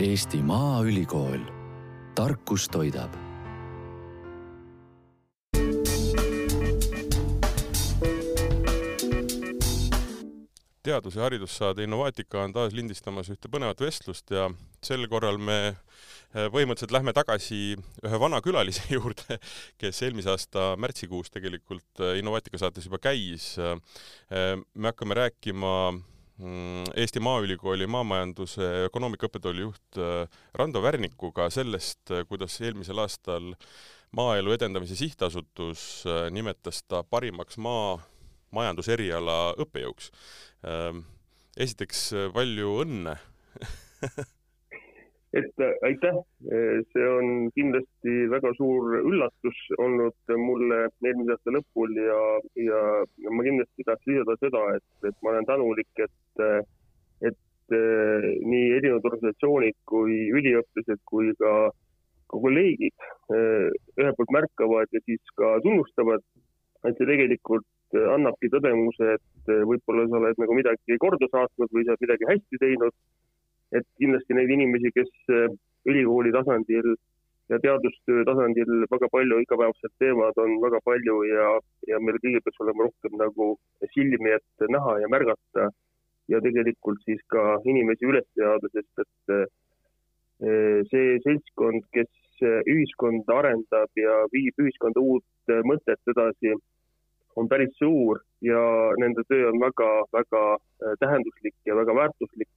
Eesti Maaülikool, tarkus toidab teadus- ja haridussaade Innovaatika on taas lindistamas ühte põnevat vestlust ja sel korral me eh, põhimõtteliselt lähme tagasi ühe vana külalise juurde, kes eelmise aasta märtsikuus tegelikult eh, Innovaatika saates juba käis. Eh, me hakkame rääkima Eesti Maaülikooli maamajanduse ökonoomika õppetooli juht Rando Värnikuga sellest, kuidas eelmisel aastal Maaelu Edendamise Sihtasutus nimetas ta parimaks maa majanduseriala õppejõuks. Ehm, esiteks palju õnne et äh, aitäh, see on kindlasti väga suur üllatus olnud mulle eelmise aasta lõpul ja, ja ma kindlasti tahaks lisada seda, et, et ma olen tänulik, et, et äh, nii erinevad organisatsioonid kui üliõpilased kui ka, ka kolleegid äh, ühelt poolt märkavad ja siis ka tunnustavad, et see tegelikult Äh, annabki tõdemuse, et võib-olla sa oled nagu midagi korda saatnud või sa oled midagi hästi teinud. et kindlasti neid inimesi, kes ülikooli tasandil ja teadustöö tasandil väga palju igapäevaselt teevad, on väga palju ja, ja meil kõigil peaks olema rohkem nagu silmi, et näha ja märgata ja tegelikult siis ka inimesi üles seada, sest et see seltskond, kes ühiskonda arendab ja viib ühiskonda uut mõtet edasi on päris suur ja nende töö on väga-väga äh, tähenduslik ja väga väärtuslik.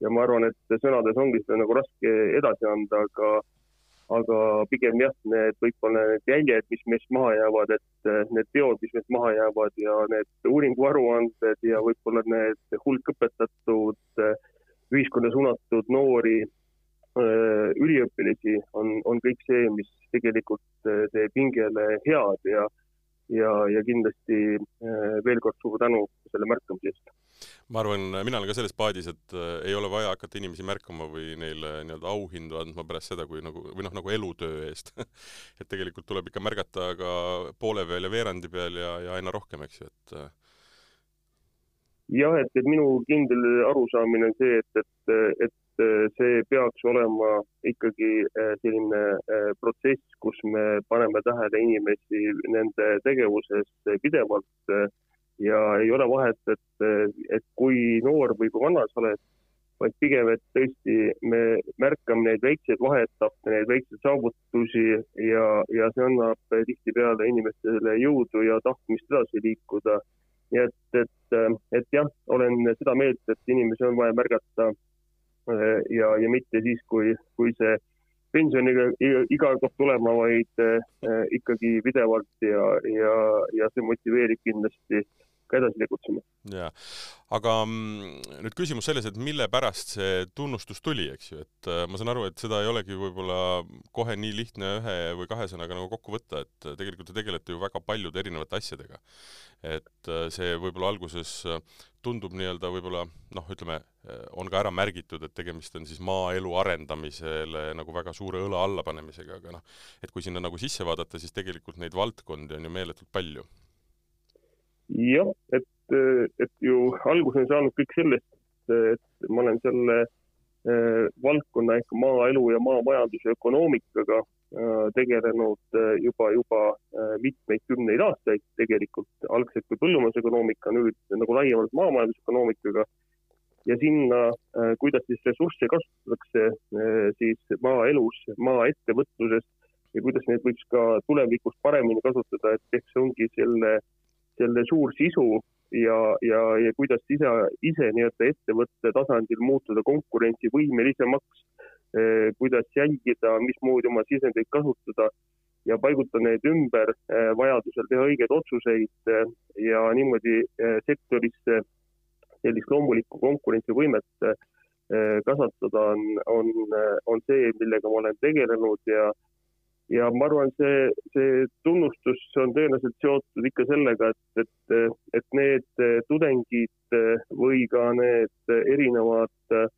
ja ma arvan, et sõnades ongi seda nagu raske edasi anda, aga, aga pigem jah, need võib-olla need jäljed, mis meist maha jäävad, et äh, need teod, mis meist maha jäävad ja need uuringuaruanded ja võib-olla need hulk õpetatud, äh, ühiskonda suunatud noori üliõpilasi on, on kõik see, mis tegelikult teeb hingele head ja ja, ja kindlasti veel kord suur tänu selle märkamise eest. Ma arvan, mina olen ka selles paadis, et äh, ei ole vaja hakata inimesi märkama või neile nii-öelda auhindu andma pärast seda, kui nagu, või noh, nagu elutöö eest et tegelikult tuleb ikka märgata ka poole peal ja veerandi peal ja, ja aina rohkem, eks ju, et äh. jah, et, et minu kindel arusaamine on see, et, et, et Eh, see peaks olema ikkagi selline protsess, kus me paneme tähele inimesi nende tegevuses pidevalt ja ei ole vahet, et, et kui noor või kui vana sa oled, vaid pigem, et tõesti me märkame neid väikseid vaheetappe, neid väikseid saavutusi ja, ja see annab tihtipeale inimestele jõudu ja tahtmist edasi liikuda. nii et, et, et jah, olen seda meelt, et inimesi on vaja märgata Äh, ja, ja mitte siis, kui, kui see pensioniga iga kord tulema, vaid äh, ikkagi pidevalt ja, ja, ja see motiveerib kindlasti ka edasi tegutsema. jaa, aga mm, nüüd küsimus selles, et mille pärast see tunnustus tuli, eks ju, et äh, ma saan aru, et seda ei olegi võib-olla kohe nii lihtne ühe või kahe sõnaga nagu kokku võtta, et tegelikult te tegelete ju väga paljude erinevate asjadega. et see võib-olla alguses tundub nii-öelda võib-olla noh, ütleme, on ka ära märgitud, et tegemist on siis maaelu arendamisele nagu väga suure õla allapanemisega, aga noh, et kui sinna nagu sisse vaadata, siis tegelikult neid valdkondi on ju meeletult palju jah, et, et ju alguse on saanud kõik sellest, et ma olen selle äh, valdkonna ehk maaelu ja maamajanduse ökonoomikaga äh, tegelenud juba, juba mitmeid kümneid aastaid tegelikult, algselt kui põllumajandusökonoomika, nüüd nagu laiemalt maamajandusökonoomikaga. ja sinna, kuidas siis ressursse kasutatakse siis maaelus, maaettevõtluses ja kuidas neid võiks ka tulevikus paremini kasutada, et ehk see ongi selle äh, selle suur sisu ja, ja, ja kuidas ise, ise nii-öelda ettevõtte tasandil muutuda konkurentsivõimelisemaks, eh, kuidas jälgida, mismoodi oma sisendeid kasutada. Ja paigutada neid ümber, eh, vajadusel teha õigeid otsuseid eh, ja niimoodi sektorisse sellist loomulikku konkurentsivõimet kasvatada on, on, on see, millega ma olen tegelenud ja ja ma arvan, see, see tunnustus on tõenäoliselt seotud ikka sellega, et, et, et need tudengid või ka need erinevad äh,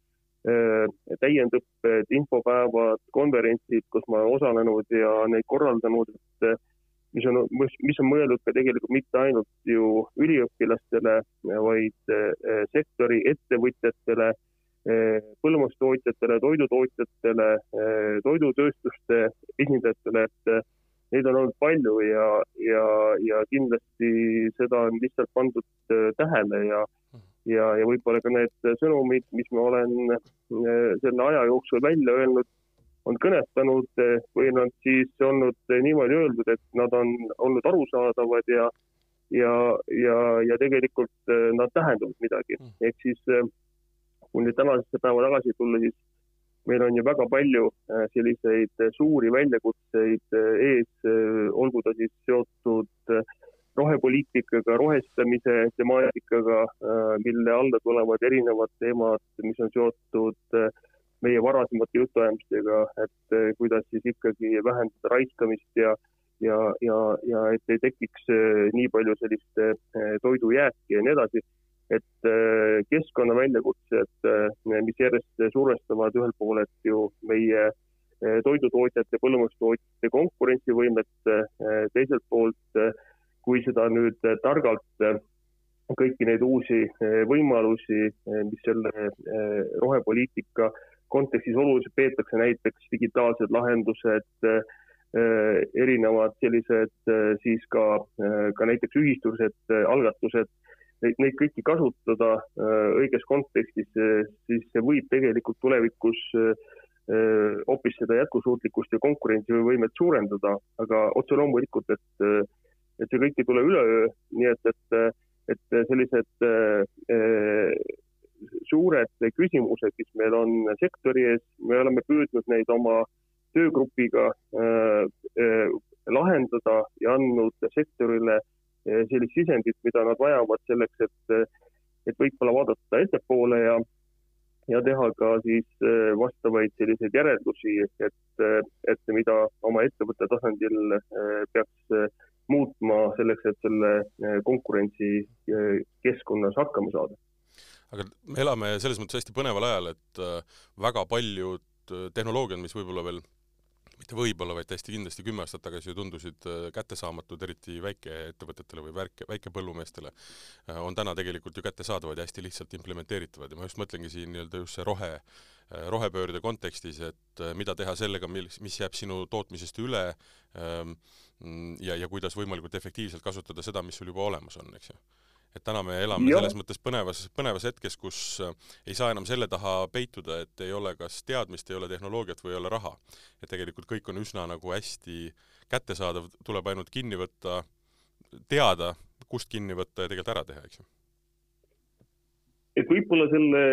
täiendõpped, infopäevad, konverentsid, kus ma olen osalenud ja neid korraldanud, et mis on, mis on mõeldud ka tegelikult mitte ainult ju üliõpilastele, vaid äh, sektori ettevõtjatele põllumajandustootjatele, toidutootjatele, toidutööstuste esindajatele, et neid on olnud palju ja, ja, ja kindlasti seda on lihtsalt pandud äh, tähele ja, ja, ja võib-olla ka need sõnumid, mis ma olen selle aja jooksul välja öelnud, on kõnetanud või nad siis olnud niimoodi öeldud, et nad on olnud arusaadavad ja, ja, ja, ja tegelikult nad tähendavad midagi. Mm. ehk siis kui nüüd tänasesse päeva tagasi tulla, siis meil on ju väga palju äh, selliseid äh, suuri väljakutseid äh, ees, olgu ta siis seotud rohepoliitikaga, rohestamise temaatikaga, mille alla tulevad erinevad teemad, mis on seotud meie varasemate jutuajamistega, et kuidas siis ikkagi vähendada raiskamist ja ja, ja, ja et ei tekiks nii palju sellist toidujääki ja nii edasi et äh, keskkonna väljakutsed, äh, mis järjest survestavad ühelt poolelt ju meie äh, toidutootjate, põllumajandustootjate konkurentsivõimet, teiselt poolt, kui seda nüüd targalt kõiki neid uusi võimalusi, mis selle rohepoliitika kontekstis oluliselt peetakse, näiteks digitaalsed lahendused, erinevad sellised siis ka, ka näiteks ühistused, algatused neid, neid kõiki kasutada äh, õiges kontekstis, äh, siis see võib tegelikult tulevikus äh, hoopis seda jätkusuutlikkust ja konkurentsivõimet suurendada, aga otse loomulikult, et, et see kõik ei tule üleöö, nii et, et, et sellised suured küsimused, mis meil on sektori ees, me oleme püüdnud neid oma töögrupiga lahendada ja andnud sektorile äh, sellist sisendit, mida nad vajavad selleks, et, et võib-olla vaadata ettepoole ja, ja teha ka siis eh, vastavaid selliseid järeldusi, et, et mida oma ettevõtte tasandil eh, peaks muutma selleks, et selle konkurentsikeskkonnas hakkama saada. aga me elame selles mõttes hästi põneval ajal, et väga paljud tehnoloogiad, mis võib-olla veel mitte võib-olla, vaid täiesti kindlasti kümme aastat tagasi ju tundusid äh, kättesaamatud, eriti väikeettevõtetele või väike, väikepõllumeestele, äh, on täna tegelikult ju kättesaadavad ja hästi lihtsalt implementeeritavad. Ja ma just mõtlengi siin nii-öelda just see rohe, äh, rohepöörde kontekstis, et mida teha sellega, mil, mis jääb sinu tootmisest üle ähm, ja, ja kuidas võimalikult efektiivselt kasutada seda, mis sul juba olemas on, eks ju et täna me elame ja. selles mõttes põnevas, põnevas hetkes, kus äh, ei saa enam selle taha peituda, et ei ole kas teadmist, ei ole tehnoloogiat või ei ole raha. et tegelikult kõik on üsna nagu hästi kättesaadav, tuleb ainult kinni võtta, teada, kust kinni võtta ja tegelikult ära teha, eks ju. et võib-olla selle,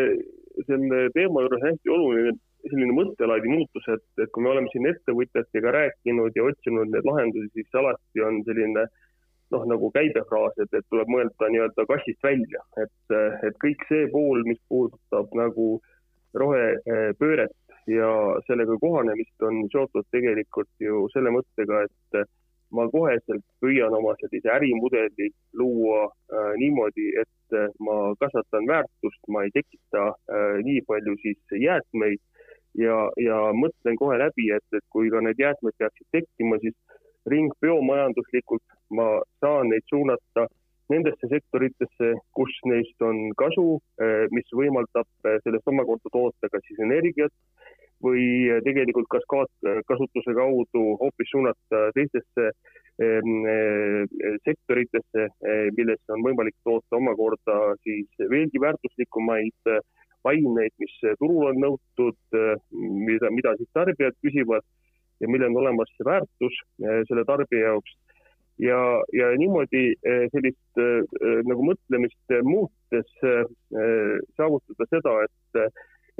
selle teema juures hästi oluline selline mõttelaadi muutus, et, et kui me oleme siin ettevõtjatega rääkinud ja otsinud neid lahendusi, siis alati on selline äh, noh, nagu käibefraas, et, et tuleb mõelda nii-öelda kastist välja, et, et kõik see pool, mis puudutab nagu rohepööret ja sellega kohanemist, on seotud tegelikult ju selle mõttega, et ma koheselt püüan oma sellise ärimudeli luua äh, niimoodi, et ma kasvatan väärtust, ma ei tekita äh, nii palju siis jäätmeid. Ja, ja mõtlen kohe läbi, et, et kui ka need jäätmed peaksid tekkima, siis ringbiomajanduslikult ma saan neid suunata nendesse sektoritesse, kus neist on kasu, eh, mis võimaldab eh, sellest omakorda toota ka siis energiat või eh, tegelikult kaskaatkasutuse kaudu hoopis suunata teistesse sektoritesse, millesse on võimalik toota omakorda siis veelgi väärtuslikumaid aineid, mis turul on nõutud, mida, mida siis tarbijad küsivad ja millel on olemas väärtus eh, selle tarbija jaoks. ja, ja niimoodi eh, sellist eh, nagu mõtlemist muutes saavutada seda, et,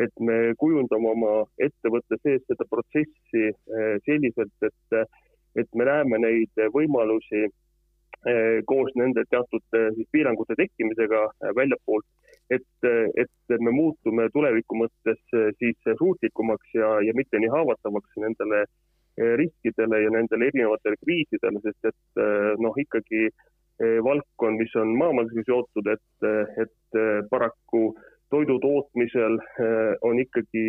et me kujundame oma ettevõtte sees seda protsessi selliselt, et, et me näeme neid võimalusi koos nende teatud piirangute tekkimisega väljapoolt, et, et me muutume tuleviku mõttes siis suutlikumaks ja, ja mitte nii haavatavaks nendele Eh, riskidele ja nendele erinevatele kriisidele, sest et eh, noh, ikkagi eh, valdkond, mis on maamajandusega seotud, et, et paraku toidu tootmisel on ikkagi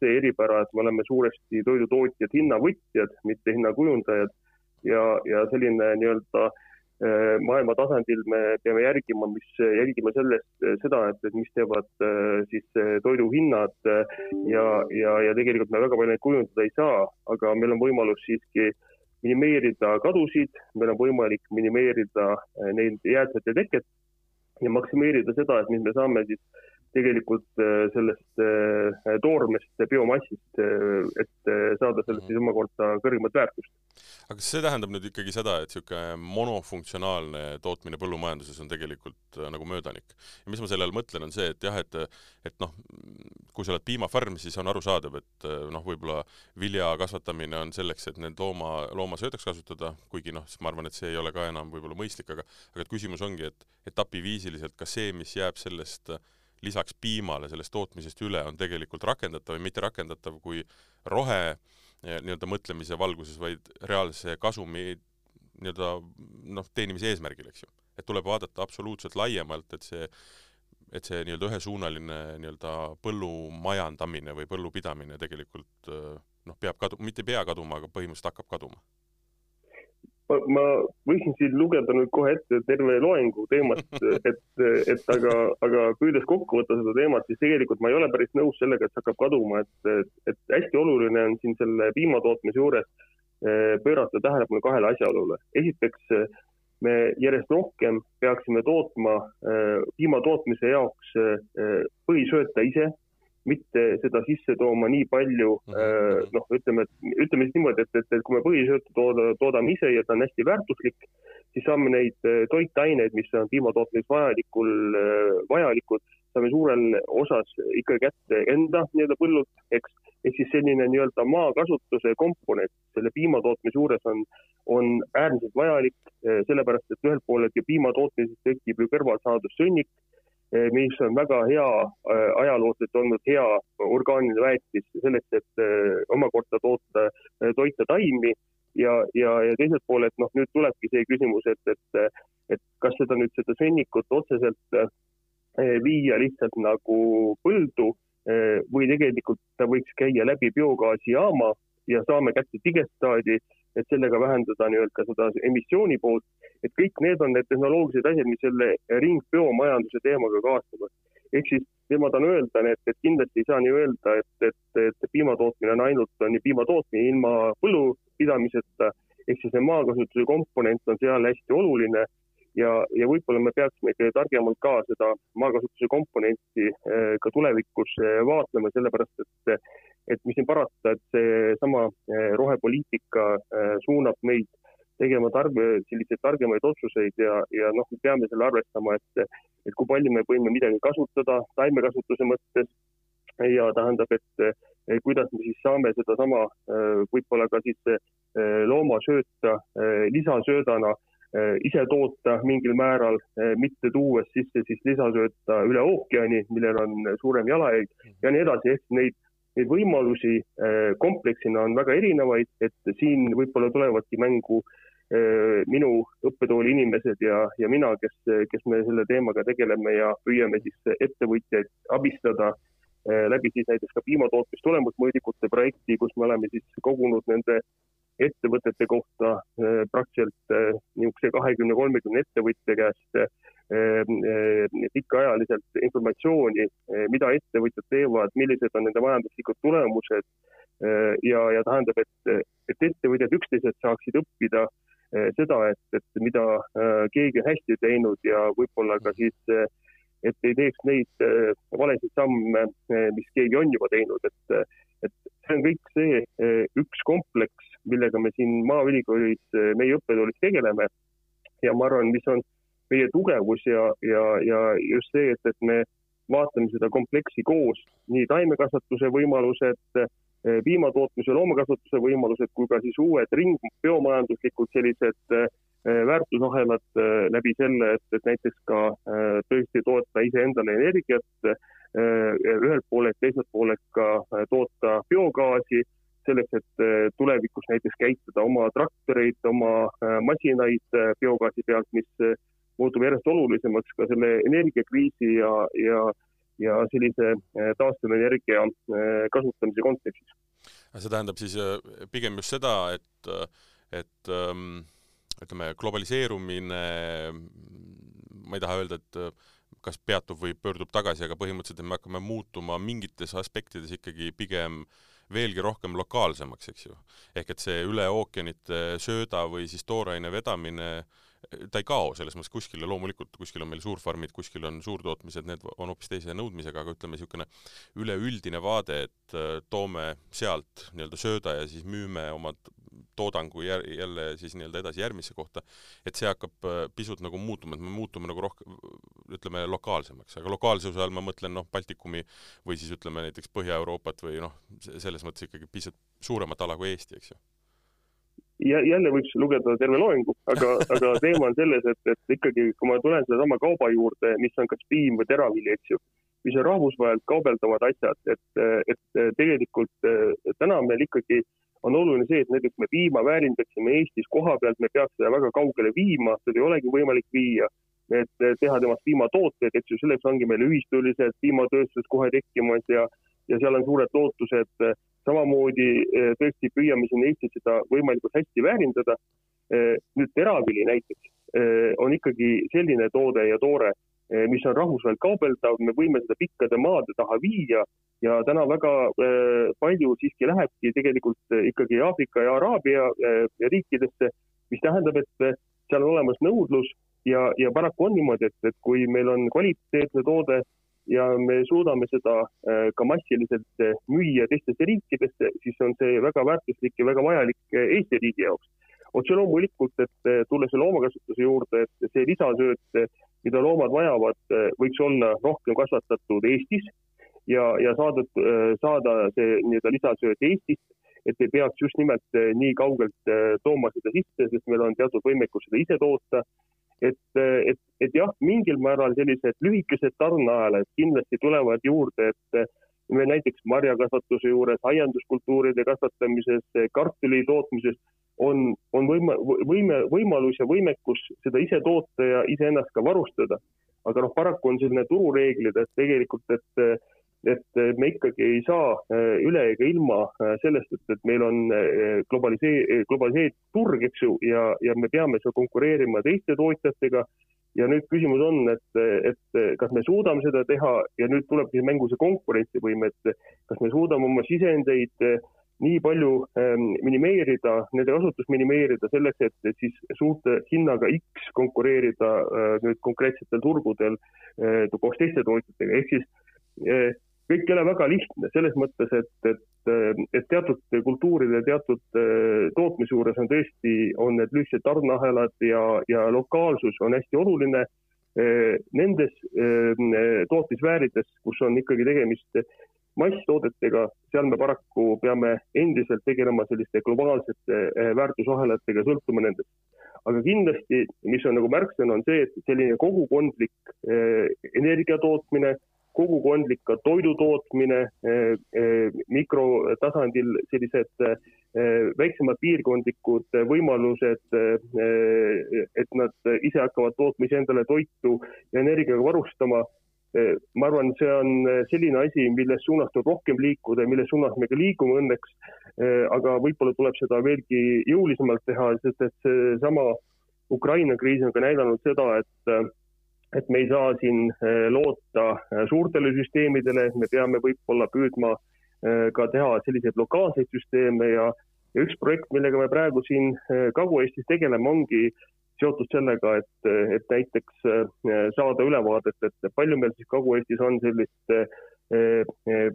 see eripära, et me oleme suuresti toidutootjad, hinnavõtjad, mitte hinnakujundajad. Ja, ja selline nii-öelda maailma tasandil me peame järgima, mis, jälgima sellest seda, et, et mis teevad siis toiduhinnad ja, ja, ja tegelikult me väga palju neid kujundada ei saa, aga meil on võimalus siiski minimeerida kadusid, meil on võimalik minimeerida neid jäätmete teket ja maksimeerida seda, et mis me saame siis tegelikult äh, sellest äh, toormest biomassist, äh, et saada sellest siis omakorda kõrgemat väärtust. aga kas see tähendab nüüd ikkagi seda, et niisugune monofunktsionaalne tootmine põllumajanduses on tegelikult nagu möödanik? ja mis ma selle all mõtlen, on see, et jah, et et noh, kui sa oled piimafarm, siis on arusaadav, et noh, võib-olla vilja kasvatamine on selleks, et need looma, loomasöödaks kasutada, kuigi noh, ma arvan, et see ei ole ka enam võib-olla mõistlik, aga aga et küsimus ongi, et etapiviisiliselt, kas see, mis jääb sellest äh, lisaks piimale sellest tootmisest üle on tegelikult rakendatav või mitte rakendatav kui rohe eh, nii-öelda mõtlemise valguses, vaid reaalse kasumi nii-öelda noh, teenimise eesmärgil, eks ju. et tuleb vaadata absoluutselt laiemalt, et see, et see nii-öelda ühesuunaline nii-öelda põllumajandamine või põllupidamine tegelikult eh, noh, peab kadu-, mitte ei pea kaduma, aga põhimõtteliselt hakkab kaduma ma, ma võiksin siin lugeda nüüd kohe ette terve loengu teemast, et, et aga, aga püüdes kokku võtta seda teemat, siis tegelikult ma ei ole päris nõus sellega, et see hakkab kaduma, et, et hästi oluline on siin selle piimatootmise juures eh, pöörata tähelepanu kahele asjaolule. esiteks, me järjest rohkem peaksime tootma eh, piimatootmise jaoks eh, põhisööta ise mitte seda sisse tooma nii palju mm -hmm. noh, ütleme, ütleme siis niimoodi, et, et, et kui me põhisööta tooda, toodame ise ja ta on hästi väärtuslik, siis saame neid äh, toitaineid, mis on piimatootmises vajalikul, äh, vajalikud, saame suurel osas ikka kätte enda nii-öelda põllult, eks, ehk siis selline nii-öelda maakasutuse komponent selle piimatootmise juures on, on äärmiselt vajalik, sellepärast et ühelt poolelt ju piimatootmises tekib ju kõrvalsaadus sõnnik mis on väga hea eh, ajalooliselt olnud hea orgaaniline väetis selleks, et eh, omakorda toota, toita taimi ja, ja, ja teiselt poolelt noh, nüüd tulebki see küsimus, et, et, et kas seda nüüd seda sõnnikut otseselt viia lihtsalt nagu põldu või tegelikult ta võiks käia läbi biogaasijaama ja saame kätte digestaadi, et sellega vähendada nii-öelda seda emissiooni poolt. Et kõik need on need tehnoloogilised asjad, mis selle ringbiomajanduse teemaga kaasnevad. ehk siis, ma tahan öelda, et, et kindlasti ei saa nii öelda, et, et, et piimatootmine on ainult, on piimatootmine ilma põllupidamiseta, ehk siis see maakasutuse komponent on seal hästi oluline ja, ja võib-olla me peaksime ikkagi targemalt ka seda maakasutuse komponenti eh, ka tulevikus eh, vaatlema, sellepärast et, et mis siin parata, et seesama eh, rohepoliitika suunab meid tegema tarbe, selliseid targemaid otsuseid ja, ja noh, me peame selle arvestama, et, et kui palju me võime midagi kasutada taimekasutuse mõttes. Ja tähendab, et kuidas me siis saame sedasama võib-olla ka siis loomasööta lisasöödana Äh, ise toota mingil määral, äh, mitte tuues sisse siis lisasööta üle ookeani, millel on suurem jalajälg ja nii edasi, ehk neid, neid võimalusi äh, kompleksina on väga erinevaid, et siin võib-olla tulevadki mängu minu õppetooli inimesed ja, ja mina, kes, kes me selle teemaga tegeleme ja püüame siis ettevõtjaid abistada läbi siis näiteks ka piimatootmistulemusmõõdikute projekti, kus me oleme siis kogunud nende ettevõtete kohta äh, praktiliselt äh, niisuguse kahekümne, kolmekümne ettevõtja käest äh, pikaajaliselt informatsiooni, mida ettevõtjad teevad, millised on nende majanduslikud tulemused ja, ja tähendab, et, et ettevõtjad üksteiselt saaksid õppida seda, et, et mida keegi on hästi teinud ja võib-olla ka siis et ei teeks neid valesid samme, mis keegi on juba teinud, et, et see on kõik see üks kompleks, millega me siin Maaülikoolis, eh, meie õppetoolis tegeleme. ja ma arvan, mis on meie tugevus ja, ja, ja just see, et, et me vaatame seda kompleksi koos, nii taimekasvatuse võimalused, eh, piimatootmise, loomakasvatuse võimalused kui ka siis uued ring, biomajanduslikud sellised eh, väärtusahelad läbi selle, et, et näiteks ka tõesti toota iseendale energiat ühelt poolelt, teiselt poolelt ka toota biogaasi selleks, et tulevikus näiteks käitada oma traktoreid, oma masinaid biogaasi pealt, mis muutub järjest olulisemaks ka selle energiakriisi ja, ja, ja sellise taastuvenergia kasutamise kontekstis. see tähendab siis pigem just seda, et, et ähm, ütleme, globaliseerumine, ma ei taha öelda, et kas peatub või pöördub tagasi, aga põhimõtteliselt me hakkame muutuma mingites aspektides ikkagi pigem veelgi rohkem lokaalsemaks, eks ju. ehk et see üle ookeanite sööda või siis tooraine vedamine äh, ta ei kao selles mõttes kuskile, loomulikult kuskil on meil suurfarmid, kuskil on suurtootmised, need on hoopis teise nõudmisega, aga ütleme, niisugune üleüldine vaade, et äh, toome sealt nii-öelda sööda ja siis müüme oma toodangu jär-, jälle siis nii-öelda edasi järgmisse kohta, et see hakkab äh, pisut nagu muutuma, et me muutume nagu rohkem, ütleme, lokaalsemaks, aga lokaalsuse all ma mõtlen noh, Baltikumi või siis ütleme näiteks Põhja-Euroopat või noh, selles mõttes ikkagi pisut suuremat ala kui Eesti, eks ju jälle võiks lugeda terve loengu, aga, aga teema on selles, et, et ikkagi, kui ma tulen sedasama kauba juurde, mis on kas piim või teravili, eks ju, mis on rahvusvaheliselt kaubeldavad asjad, et, et tegelikult täna meil ikkagi on oluline see, et näiteks me piima väärindaksime Eestis koha pealt, me peaks seda väga kaugele viima, seda ei olegi võimalik viia, et teha temast piimatooteid, eks ju, selleks ongi meil ühistulised piimatööstused kohe tekkimas ja, ja seal on suured lootused samamoodi eh, tõesti püüame siin Eestis seda võimalikult hästi väärindada. Eh, nüüd teravili näiteks eh, on ikkagi selline toode ja toore, mis on rahvusvaheliselt kaubeldav, me võime seda pikkade maade taha viia ja täna väga palju siiski lähebki tegelikult ikkagi Aafrika ja Araabia riikidesse, mis tähendab, et seal on olemas nõudlus ja, ja paraku on niimoodi, et, et kui meil on kvaliteetne toode ja me suudame seda äh, ka massiliselt äh, müüa teistesse riikidesse, siis on see väga väärtuslik ja väga vajalik äh, Eesti riigi jaoks. otse loomulikult, et tulles loomakasvatuse juurde, et see lisasööt, mida loomad vajavad, võiks olla rohkem kasvatatud Eestis ja, ja saada, saada see nii-öelda lisasööt Eestist, et ei peaks just nimelt nii kaugelt tooma seda sisse, sest meil on teatud võimekus seda ise toota et, et, et jah, mingil määral sellised lühikesed tarneahelad kindlasti tulevad juurde, et me näiteks marjakasvatuse juures, aianduskultuuride kasvatamises, kartuli tootmises on, on võima-, võime, võimalus ja võimekus seda ise toota ja iseennast ka varustada. aga noh, paraku on selline turureeglid, et tegelikult, et et me ikkagi ei saa äh, üle ega ilma äh, sellest, et, et meil on globalisee-, globaliseeritud turg, eks ju, ja, ja me peame seal konkureerima teiste tootjatega. ja nüüd küsimus on, et, et kas me suudame seda teha ja nüüd tulebki mängu see konkurentsivõime, et kas me suudame oma sisendeid nii palju ähm, minimeerida, nende kasutust minimeerida selleks, et, siis suurte hinnaga X konkureerida nüüd konkreetsetel turgudel koos teiste tootjatega, ehk siis kõik ei ole väga lihtne selles mõttes, et, et, et teatud kultuuride, teatud äh, tootmise juures on tõesti, on need lühikesed tarneahelad ja, ja lokaalsus on hästi oluline. Äh, nendes äh, tootmisväärides, kus on ikkagi tegemist masstoodetega, seal me paraku peame endiselt tegelema selliste globaalsete väärtusahelatega, sõltuma nendest. aga kindlasti, mis on nagu märksõna, on see, et selline kogukondlik energia tootmine kogukondlik ka toidu tootmine, eh, eh, mikrotasandil sellised eh, väiksemad piirkondlikud võimalused, et nad ise hakkavad tootma iseendale toitu ja energiaga varustama. ma arvan, see on selline asi, milles suunas tuleb rohkem liikuda ja milles suunas me ka liigume õnneks. aga võib-olla tuleb seda veelgi jõulisemalt teha, sest et seesama Ukraina kriis on ka näidanud seda, et et me ei saa siin äh, loota äh, suurtele süsteemidele, me peame võib-olla püüdma äh, ka teha selliseid lokaalseid süsteeme ja, ja üks projekt, millega me praegu siin Kagu-Eestis tegeleme, ongi seotud sellega, et, et näiteks saada ülevaadet, et palju meil siis Kagu-Eestis on sellist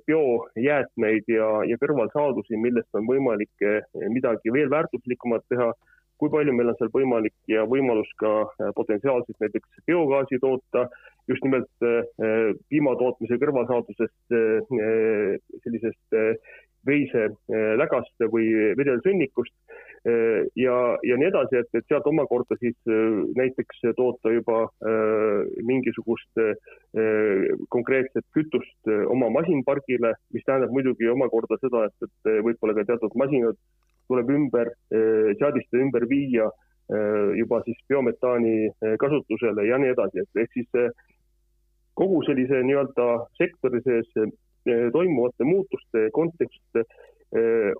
biojäätmeid ja, ja kõrvalsaadusi, millest on võimalik midagi veel väärtuslikumat teha kui palju meil on seal võimalik ja võimalus ka äh, potentsiaalselt näiteks biogaasi toota, just nimelt äh, piimatootmise kõrvalsaadusest, äh, sellisest veiselägast või vedelsõnnikust ja, ja nii edasi, et, et sealt omakorda siis näiteks toota juba mingisugust konkreetset kütust oma masinpargile, mis tähendab muidugi omakorda seda, et, et võib-olla ka teatud masinad tuleb ümber, eh, seadistada ümber viia eh, juba siis biometaani eh, kasutusele ja nii edasi, et ehk siis kogu sellise nii-öelda sektori sees toimuvate muutuste kontekst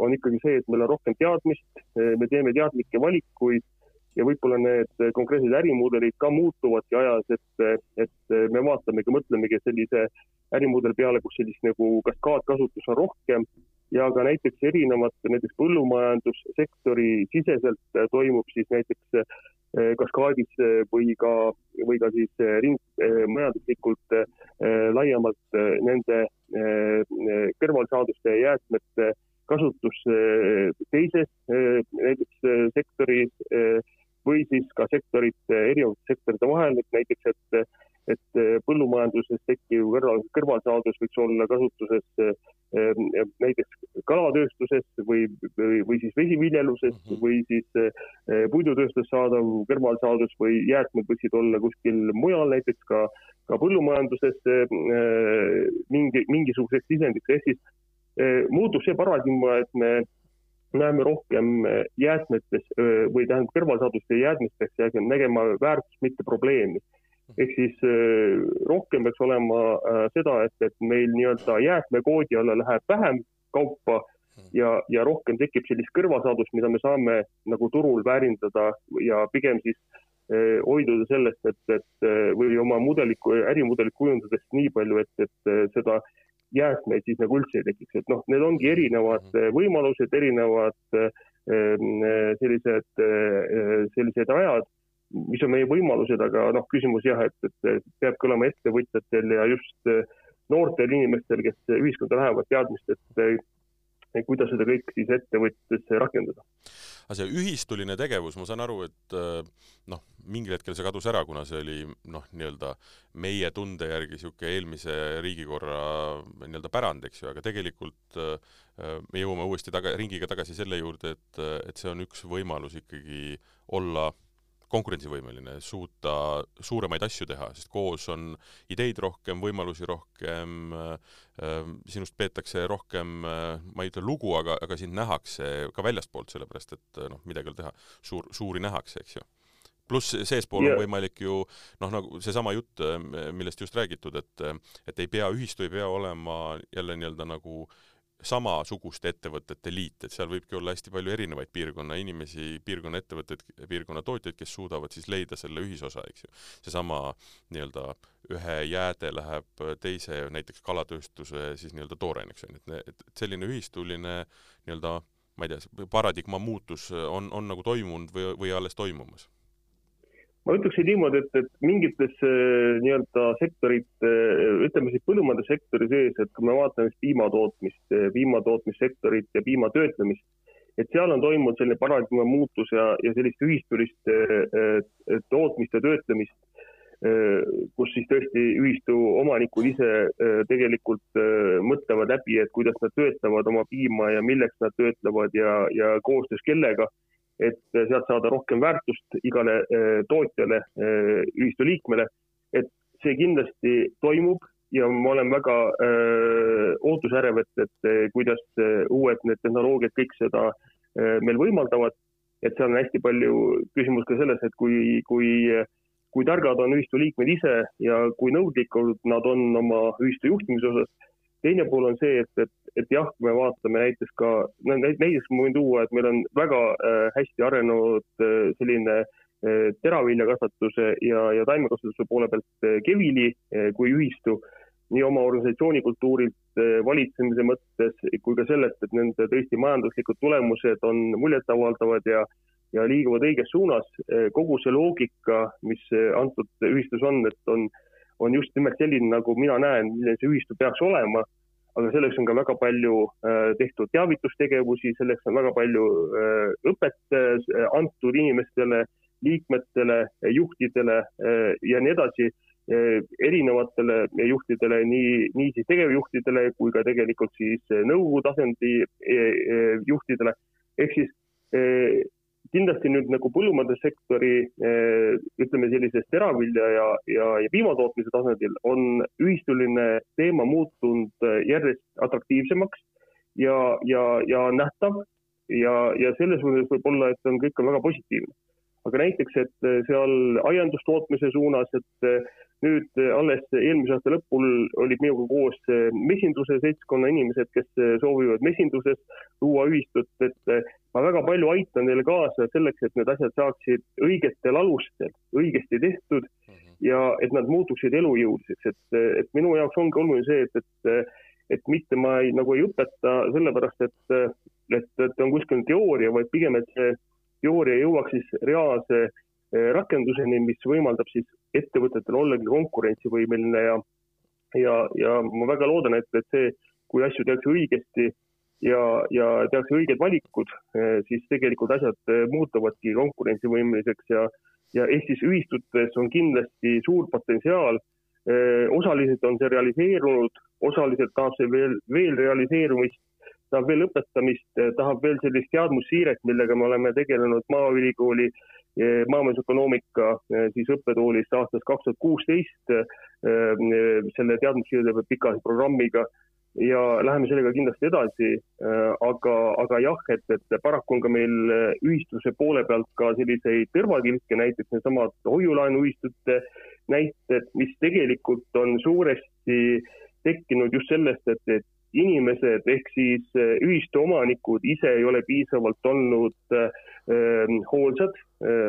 on ikkagi see, et meil on rohkem teadmist, me teeme teadlikke valikuid ja võib-olla need konkreetsed ärimudelid ka muutuvadki ajas, et, et me vaatamegi, mõtlemegi sellise ärimudeli peale, kus sellist nagu kaskaadkasutus on rohkem ja ka näiteks erinevate, näiteks põllumajandussektori siseselt toimub siis näiteks eh, kaskaadis või ka, või ka siis ring, majanduslikult laiemalt nende kõrvalsaaduste jäätmete kasutus teises näiteks sektoris või siis ka sektorite, erinevate sektorite vahel, et näiteks, et et põllumajanduses tekkiv kõrval, kõrvalsaadus võiks olla kasutuses näiteks kalatööstuses või, või, või siis vesiviljeluses mm -hmm. või siis puidutööstus saadav kõrvalsaadus või jäätmed võiksid olla kuskil mujal, näiteks ka, ka põllumajanduses mingi, mingisuguseks sisendiks, ehk siis muutub see paradigma, et me näeme rohkem jäätmetes või tähendab kõrvalsaaduste jäätmetes nägema väärtust, mitte probleemi. Ehk siis rohkem peaks olema seda, et, et meil nii-öelda jäätmekoodi alla läheb vähem kaupa ja, ja rohkem tekib sellist kõrvalsaadust, mida me saame nagu turul väärindada ja pigem siis hoiduda sellest, et, et või oma mudelit, ärimudelit kujundades nii palju, et, et seda äh, jäätmeid siis nagu üldse ei tekiks, et noh, need ongi erinevad mhm. võimalused, erinevad ehm, sellised, sellised ajad, mis on meie võimalused, aga noh, küsimus jah, et, et peabki olema ettevõtjatel ja just noortel inimestel, kes ühiskonda lähevad, teadmist, et kuidas seda kõike siis ettevõtjatesse rakendada. Aga see ühistuline tegevus, ma saan aru, et äh, noh, mingil hetkel see kadus ära, kuna see oli noh, nii-öelda meie tunde järgi niisugune eelmise riigikorra nii-öelda pärand, eks ju, aga tegelikult me jõuame uuesti taga, ringiga tagasi selle juurde, et, et see on üks võimalus ikkagi olla konkurentsivõimeline, suuta suuremaid asju teha, sest koos on ideid rohkem, võimalusi rohkem äh,, sinust peetakse rohkem äh,, ma ei ütle lugu, aga, aga sind nähakse ka väljastpoolt, sellepärast et noh, midagi ei ole teha, suur, suuri nähakse, eks ju pluss seespool yeah. on võimalik ju noh, nagu seesama jutt, millest just räägitud, et et ei pea, ühistu ei pea olema jälle nii-öelda nagu äh, samasuguste ettevõtete liit, et seal võibki olla hästi palju erinevaid piirkonna inimesi, piirkonna ettevõtteid, piirkonna tootjaid, kes suudavad siis leida selle ühisosa, eks ju. seesama nii-öelda ühe jääde läheb teise, näiteks kalatööstuse siis nii-öelda tooraineks, on ju, et, et selline ühistuline nii-öelda ma ei tea, paradigma muutus on, on nagu toimunud või, või alles toimumas ma ütleksin niimoodi, et, et mingites äh, nii-öelda sektorite, äh, ütleme siis põllumajandussektori sees, et kui me vaatame siis piimatootmist, äh, piimatootmissektorit ja piimatöötlemist, et seal on toimunud selline paradigma muutus ja, ja sellist ühistulist tootmist ja töötlemist, kus siis tõesti ühistu omanikud ise tegelikult mõtlevad läbi, et kuidas nad töötlevad oma piima ja milleks nad töötlevad ja, ja koostöös kellega et sealt saada rohkem väärtust igale eh, tootjale, eh, ühistu liikmele. et see kindlasti toimub ja ma olen väga eh, ootusärev, et, et kuidas uued need tehnoloogiad kõik seda meil võimaldavad. et seal on hästi palju küsimus ka selles, et kui, kui, kui targad on ühistu liikmed ise ja kui nõudlikud nad on oma ühistu juhtimise osas teine pool on see, et, et, et jah, me vaatame näiteks ka, no näiteks ma võin tuua, et meil on väga äh, hästi arenenud äh, selline äh, teraviljakasvatuse ja, ja taimekasvatuse poole pealt Kevili kui ühistu, nii oma organisatsiooni kultuurilt, valitsemise mõttes kui ka sellelt, et nende tõesti majanduslikud tulemused on muljetavaldavad ja ja liiguvad õiges suunas. Kogu see loogika, mis antud ühistus on, et on äh, on just nimelt selline, nagu mina näen, milline see ühistu peaks olema. aga selleks on ka väga palju äh, tehtud teavitustegevusi, selleks on väga palju äh, õpet äh, antud inimestele, liikmetele, juhtidele ja nii edasi erinevatele juhtidele, nii, nii siis tegevjuhtidele kui ka tegelikult siis nõukogu tasandi juhtidele. ehk siis kindlasti nüüd nagu põllumajandussektori eh, ütleme sellisest teravilja ja, ja, ja piimatootmise tasandil on ühistuline teema muutunud eh, järjest atraktiivsemaks ja, ja, ja nähtav ja, ja selles mõttes võib-olla, et on kõik on väga positiivne. aga näiteks, et eh, seal aiandustootmise suunas, et nüüd alles eelmise aasta lõpul olid minuga koos mesinduse seltskonna inimesed, kes soovivad mesinduses luua ühistut, et ma väga palju aitan neile kaasa selleks, et need asjad saaksid õigetel alustel õigesti tehtud ja et nad muutuksid elujõuliseks, et, et minu jaoks ongi oluline see, et, et, et mitte ma ei, nagu ei õpeta sellepärast, et, et, et on kuskil teooria, vaid pigem, et see teooria jõuaks siis reaalse eh, rakenduseni, mis võimaldab siis ettevõtetel ollagi konkurentsivõimeline ja, ja, ja ma väga loodan, et, et see, kui asju tehakse õigesti ja, ja tehakse õiged valikud, eh, siis tegelikult asjad eh, muutuvadki konkurentsivõimeliseks ja, ja Eestis ühistutes on kindlasti suur potentsiaal. Eh, osaliselt on see realiseerunud, osaliselt tahab see veel, veel realiseerumist, tahab veel õpetamist, tahab veel sellist teadmussiiret, millega me oleme tegelenud Maaülikooli maamajandusökonoomika siis õppetoolis aastast kaks tuhat kuusteist selle teadmussiirde pikaajalise programmiga ja läheme sellega kindlasti edasi. Äh, aga, aga jah, et, et paraku on ka meil äh, ühistuse poole pealt ka selliseid tõrvatilke, näiteks needsamad hoiulaenuühistute näited, mis tegelikult on suuresti tekkinud just sellest, et, et inimesed ehk siis äh, ühistu omanikud ise ei ole piisavalt olnud äh, hoolsad,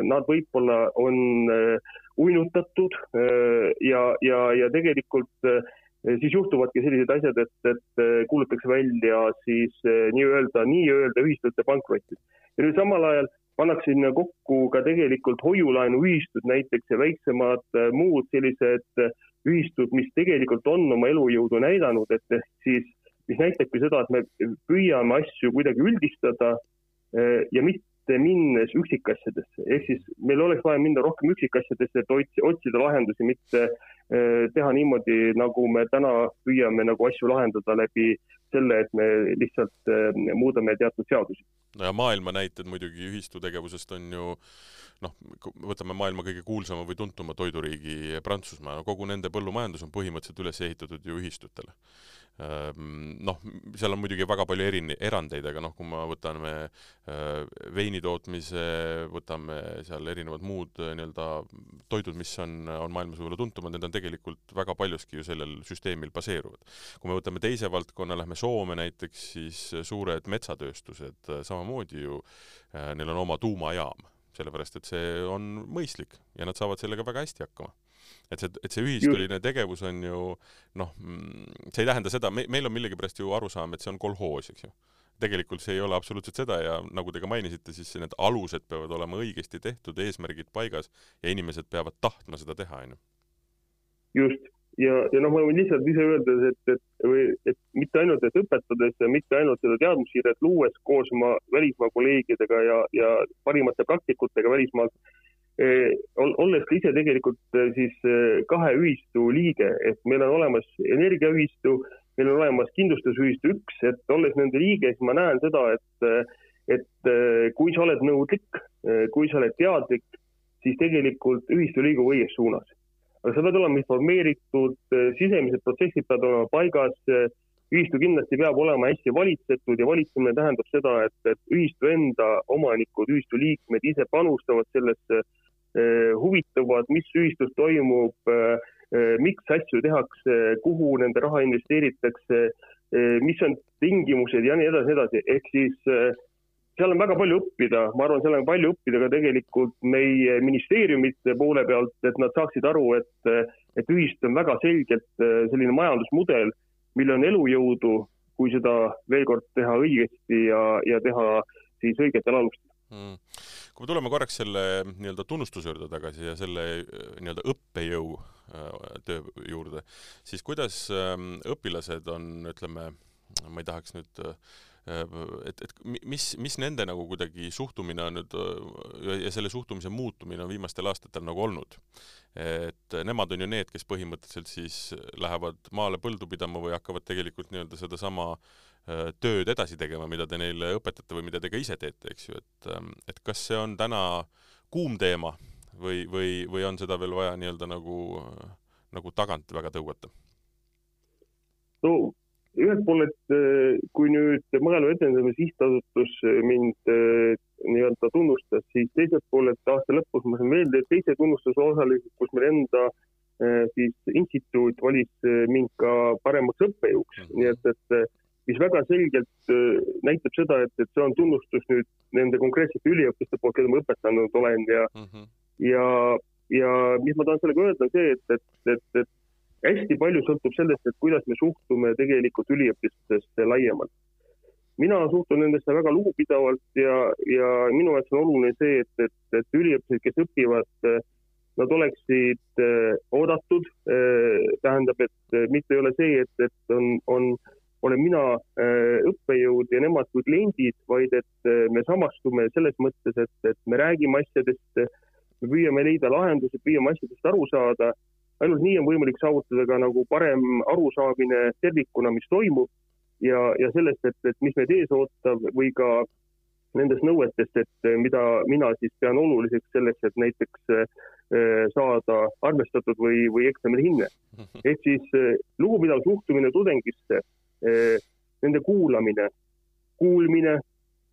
nad võib-olla on äh, uinutatud äh, ja, ja, ja tegelikult äh, siis juhtuvadki sellised asjad, et, et äh, kuulutatakse välja siis äh, nii-öelda, nii-öelda ühistute pankrotid. ja nüüd samal ajal pannakse sinna kokku ka tegelikult hoiulaenuühistud näiteks ja väiksemad muud sellised ühistud, mis tegelikult on oma elujõudu näidanud, et siis, mis näitabki seda, et me püüame asju kuidagi üldistada ja mitte minnes üksikasjadesse, ehk siis meil oleks vaja minna rohkem üksikasjadesse, et otsi, otsida lahendusi, mitte äh, teha niimoodi, nagu me täna püüame nagu asju lahendada läbi selle, et me lihtsalt äh, muudame teatud seadusi. no ja maailma näited muidugi ühistutegevusest on ju noh, võtame maailma kõige kuulsama või tuntuma toiduriigi Prantsusmaa, no kogu nende põllumajandus on põhimõtteliselt üles ehitatud ju ühistutele noh, seal on muidugi väga palju erin-, erandeid, aga noh, kui me võtame äh, veini tootmise, võtame seal erinevad muud äh, nii-öelda toidud, mis on, on maailmas võib-olla tuntumad, need on tegelikult väga paljuski ju sellel süsteemil baseeruvad. kui me võtame teise valdkonna, lähme Soome näiteks, siis suured metsatööstused äh, samamoodi ju, neil on oma tuumajaam, sellepärast et see on mõistlik ja nad saavad sellega väga hästi hakkama et see, et see ühistuline tegevus on ju noh, see ei tähenda seda, me, meil on millegipärast ju arusaam, et see on kolhoos, eks ju. tegelikult see ei ole absoluutselt seda ja nagu te ka mainisite, siis need alused peavad olema õigesti tehtud, eesmärgid paigas ja inimesed peavad tahtma seda teha, on ju. just, ja, ja noh, ma võin lihtsalt ise öelda, et, et või et mitte ainult, et õpetades ja mitte ainult seda teadmussiiret luues koos oma välismaa kolleegidega ja, ja parimate praktikutega välismaalt, Olles ise tegelikult eh, siis eh, kahe ühistu liige, et meil on olemas energiaühistu, meil on olemas kindlustusühistu üks, et olles nende liige, siis ma näen seda, et, et kui sa oled nõudlik, kui sa oled teadlik, siis tegelikult ühistu liigub õiges suunas. aga sa pead olema informeeritud, sisemised protsessid peavad olema paigas, ühistu kindlasti peab olema hästi valitsetud ja valitsemine tähendab seda, et, et ühistu enda omanikud, ühistu liikmed ise panustavad sellesse Eh, huvitavad, mis ühistus toimub, eh, eh, miks asju tehakse, kuhu nende raha investeeritakse, mis on tingimused ja nii edasi, edasi, ehk siis seal on väga palju õppida, ma arvan, seal on palju õppida ka tegelikult meie ministeeriumite poole pealt, et nad saaksid aru, et, et ühistu on väga selgelt selline majandusmudel, millel on elujõudu, kui seda veel kord teha õigesti ja, ja teha siis õigetel alustel. Mm kui me tuleme korraks selle nii-öelda tunnustuse juurde tagasi ja selle äh, nii-öelda õppejõu äh, töö juurde, siis kuidas ähm, õpilased on, ütleme, ma ei tahaks nüüd äh, et, et mis, mis nende nagu kuidagi suhtumine on nüüd ja selle suhtumise muutumine on viimastel aastatel nagu olnud. et nemad on ju need, kes põhimõtteliselt siis lähevad maale põldu pidama või hakkavad tegelikult nii-öelda sedasama äh, tööd edasi tegema, mida te neile õpetate või mida te ka ise teete, eks ju, et, ähm, et kas see on täna kuum teema või, või, või on seda veel vaja nii-öelda nagu, nagu tagant väga tõugata? no ühelt poolt, äh, kui nüüd Maaelu Edendamise Sihtasutus mind äh, nii-öelda tunnustas, siis teiselt poolelt aasta lõpus ma sain veel teise tunnustuse osaliseks, kus meil enda siis instituut valis mind ka paremaks õppejõuks -hmm. nii et, et mis väga selgelt näitab seda, et, et see on tunnustus nüüd nende konkreetsete üliõpilaste poolt, keda ma õpetanud olen ja mm, -hmm. ja, ja mis ma tahan sellega öelda, on see, et, et, et, et hästi palju sõltub sellest, et kuidas me suhtume tegelikult üliõpilastesse laiemalt. mina suhtun nendesse väga lugupidavalt ja, ja minu jaoks on oluline see, et, et, et üliõpilased, kes õpivad, nad oleksid äh, oodatud äh,, tähendab, et äh, mitte ei ole see, et, et on, on, olen mina äh, õppejõud ja nemad kui kliendid, vaid et äh, me samastume selles mõttes, et, et me räägime asjadest, me püüame leida lahendusi, püüame asjadest aru saada. Ainult nii on võimalik saavutada ka nagu parem arusaamine tervikuna, mis toimub ja, ja sellest, et, et mis meid ees ootab või ka nendest nõuetest, et mida mina siis pean oluliseks selleks, et näiteks äh, saada arvestatud või, või eksamil hinne. ehk siis äh, lugupidav suhtumine tudengisse, äh, nende kuulamine, kuulmine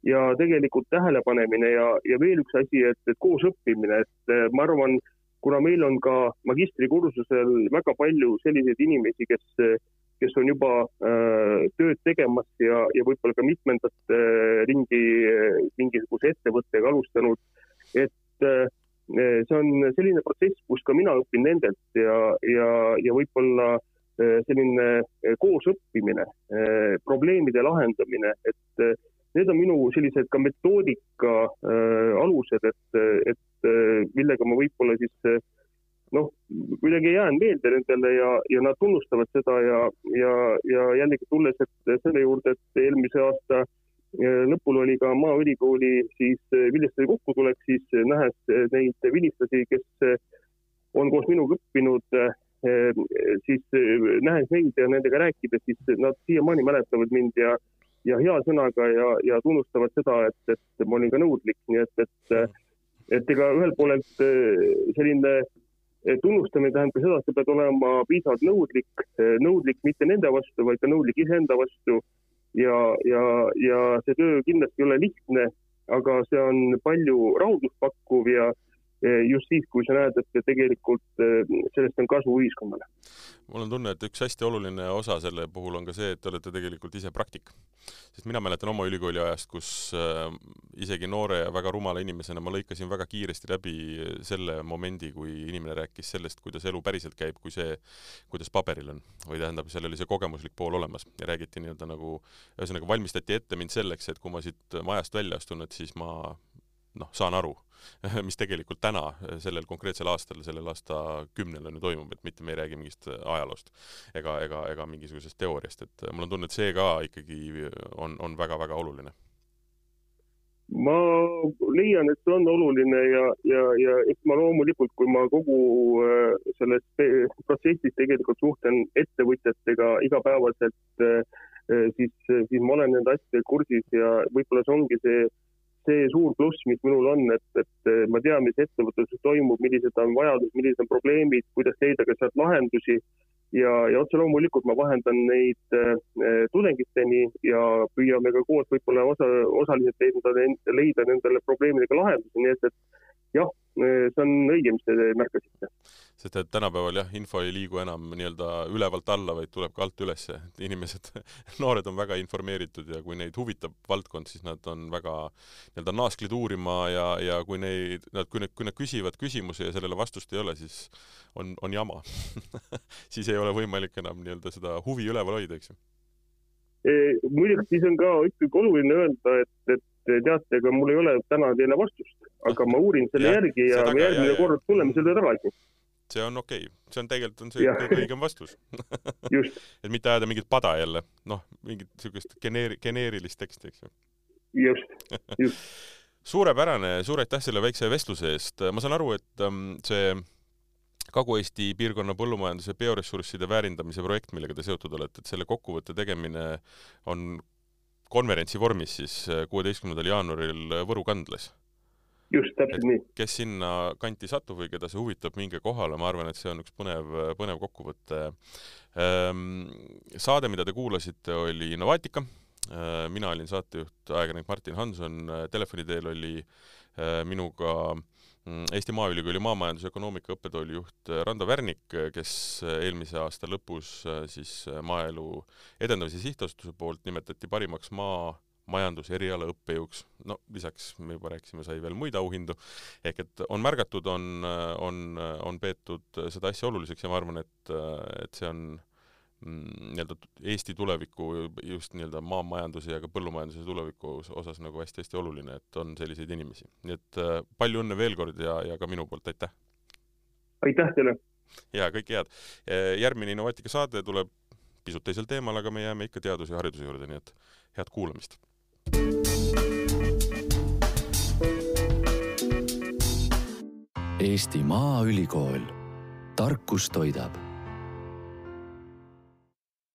ja tegelikult tähelepanemine ja, ja veel üks asi, et, et koos õppimine, et ma arvan, kuna meil on ka magistrikursusel väga palju selliseid inimesi, kes, kes on juba äh, tööd tegemas ja, ja võib-olla ka mitmendat äh, ringi äh, mingisuguse ettevõttega alustanud, et äh, see on selline protsess, kus ka mina õpin nendelt ja, ja, ja võib-olla äh, selline äh, koosõppimine, äh, probleemide lahendamine, et need on minu sellised ka metoodika alused, et, et Äh, millega ma võib-olla siis äh, noh, kuidagi jään meelde nendele ja, ja nad tunnustavad seda ja, ja, ja jällegi tulles, et selle juurde, et eelmise aasta äh, lõpul oli ka Maaülikooli siis vilistlase kokkutulek, siis nähes neid vilistlasi, kes on koos minuga õppinud, siis nähes neid ja nendega rääkides, siis nad siiamaani mäletavad mind ja, ja hea sõnaga ja, ja tunnustavad seda, et, et ma olin ka nõudlik, nii et, et et ega ühelt poolelt eh, selline eh, tunnustamine tähendab seda, et sa pead olema piisavalt nõudlik, eh, nõudlik mitte nende vastu, vaid ka nõudlik iseenda vastu. ja, ja, ja see töö kindlasti ei ole lihtne, aga see on palju rahuldust pakkuv ja just siis, kui sa näed, et tegelikult sellest on kasu ühiskonnale mul on tunne, et üks hästi oluline osa selle puhul on ka see, et te olete tegelikult ise praktik. sest mina mäletan oma ülikooli ajast, kus äh, isegi noore ja väga rumala inimesena ma lõikasin väga kiiresti läbi selle momendi, kui inimene rääkis sellest, kuidas elu päriselt käib, kui see, kuidas paberil on. või tähendab, seal oli see kogemuslik pool olemas ja räägiti nii-öelda nagu, ühesõnaga valmistati ette mind selleks, et kui ma siit majast välja astun, et siis ma noh, saan aru, mis tegelikult täna, sellel konkreetsel aastal, sellel aastakümnel on ju toimub, et mitte me ei räägi mingist ajaloost ega, ega, ega mingisugusest teooriast, et mul on tunne, et see ka ikkagi on, on väga-väga oluline. Ma leian, et see on oluline ja, ja, ja eks ma loomulikult, kui ma kogu äh, selles protsessis tegelikult suhtlen ettevõtjatega igapäevaselt, äh, äh, siis, siis ma olen nende asjadega kursis ja võib-olla see ongi see see suur pluss, mis minul on, et, et ma tean, mis ettevõtluses toimub, millised on vajadused, millised on probleemid, kuidas leida ka sealt lahendusi ja, ja otse loomulikult ma vahendan neid äh, tudengiteni ja püüame ka koos võib-olla osa, osaliselt leida, leida nendele probleemidele lahendusi, nii et, et jah, see on õige, mis te märkasite. Sest et tänapäeval jah, info ei liigu enam nii-öelda ülevalt alla, vaid tuleb ka alt ülesse, et inimesed noored on väga informeeritud ja kui neid huvitab valdkond, siis nad on väga nii-öelda naaskleid uurima ja, ja kui neid, nad, kui nad, kui nad küsivad küsimuse ja sellele vastust ei ole, siis on, on jama. Siis ei ole võimalik enam nii-öelda seda huvi üleval hoida, eks ju. Muidugi siis on ka ikkagi oluline öelda, et, et teate, ega mul ei ole täna teile vastust, aga ma uurin selle ja, järgi ja järgmine kord tuleme selle tagasi. See on okei okay., see on tegelikult on see kõige õigem vastus et mitte ajada mingit pada jälle, noh, mingit niisugust geneeri-, geneerilist teksti, eks ju. just, just suurepärane, suur aitäh selle väikse vestluse eest, ma saan aru, et um, see Kagu-Eesti piirkonna põllumajanduse bioressursside väärindamise projekt, millega te seotud olete, et selle kokkuvõtte tegemine on konverentsi vormis siis äh, kuueteistkümnendal jaanuaril äh, Võru kandlas. Just, täpselt nii. kes sinna kanti satub või keda see huvitab, minge kohale, ma arvan, et see on üks põnev, põnev kokkuvõte. Ähm, saade, mida te kuulasite, oli Innovaatika, äh, mina olin saatejuht, ajakirjanik Martin Hanson, telefoni teel oli minuga mm, Eesti Maaülikooli maamajanduse ökonoomika õppetooli juht Rando Värnik, kes eelmise aasta lõpus siis Maaelu Edendamise Sihtasutuse poolt nimetati parimaks maa majanduse eriala õppejõuks, no lisaks me juba rääkisime, sai veel muid auhindu, ehk et on märgatud, on, on, on peetud seda asja oluliseks ja ma arvan, et, et see on mm, nii-öelda Eesti tuleviku, just nii-öelda maamajanduse ja ka põllumajanduse tuleviku osas nagu hästi-hästi oluline, et on selliseid inimesi. nii et palju õnne veel kord ja, ja ka minu poolt aitäh! aitäh teile! jaa, kõike head! järgmine Innovaatika saade tuleb pisut teisel teemal, aga me jääme ikka teaduse ja hariduse juurde, nii et head kuulamist! Eesti Maaülikool, tarkus toidab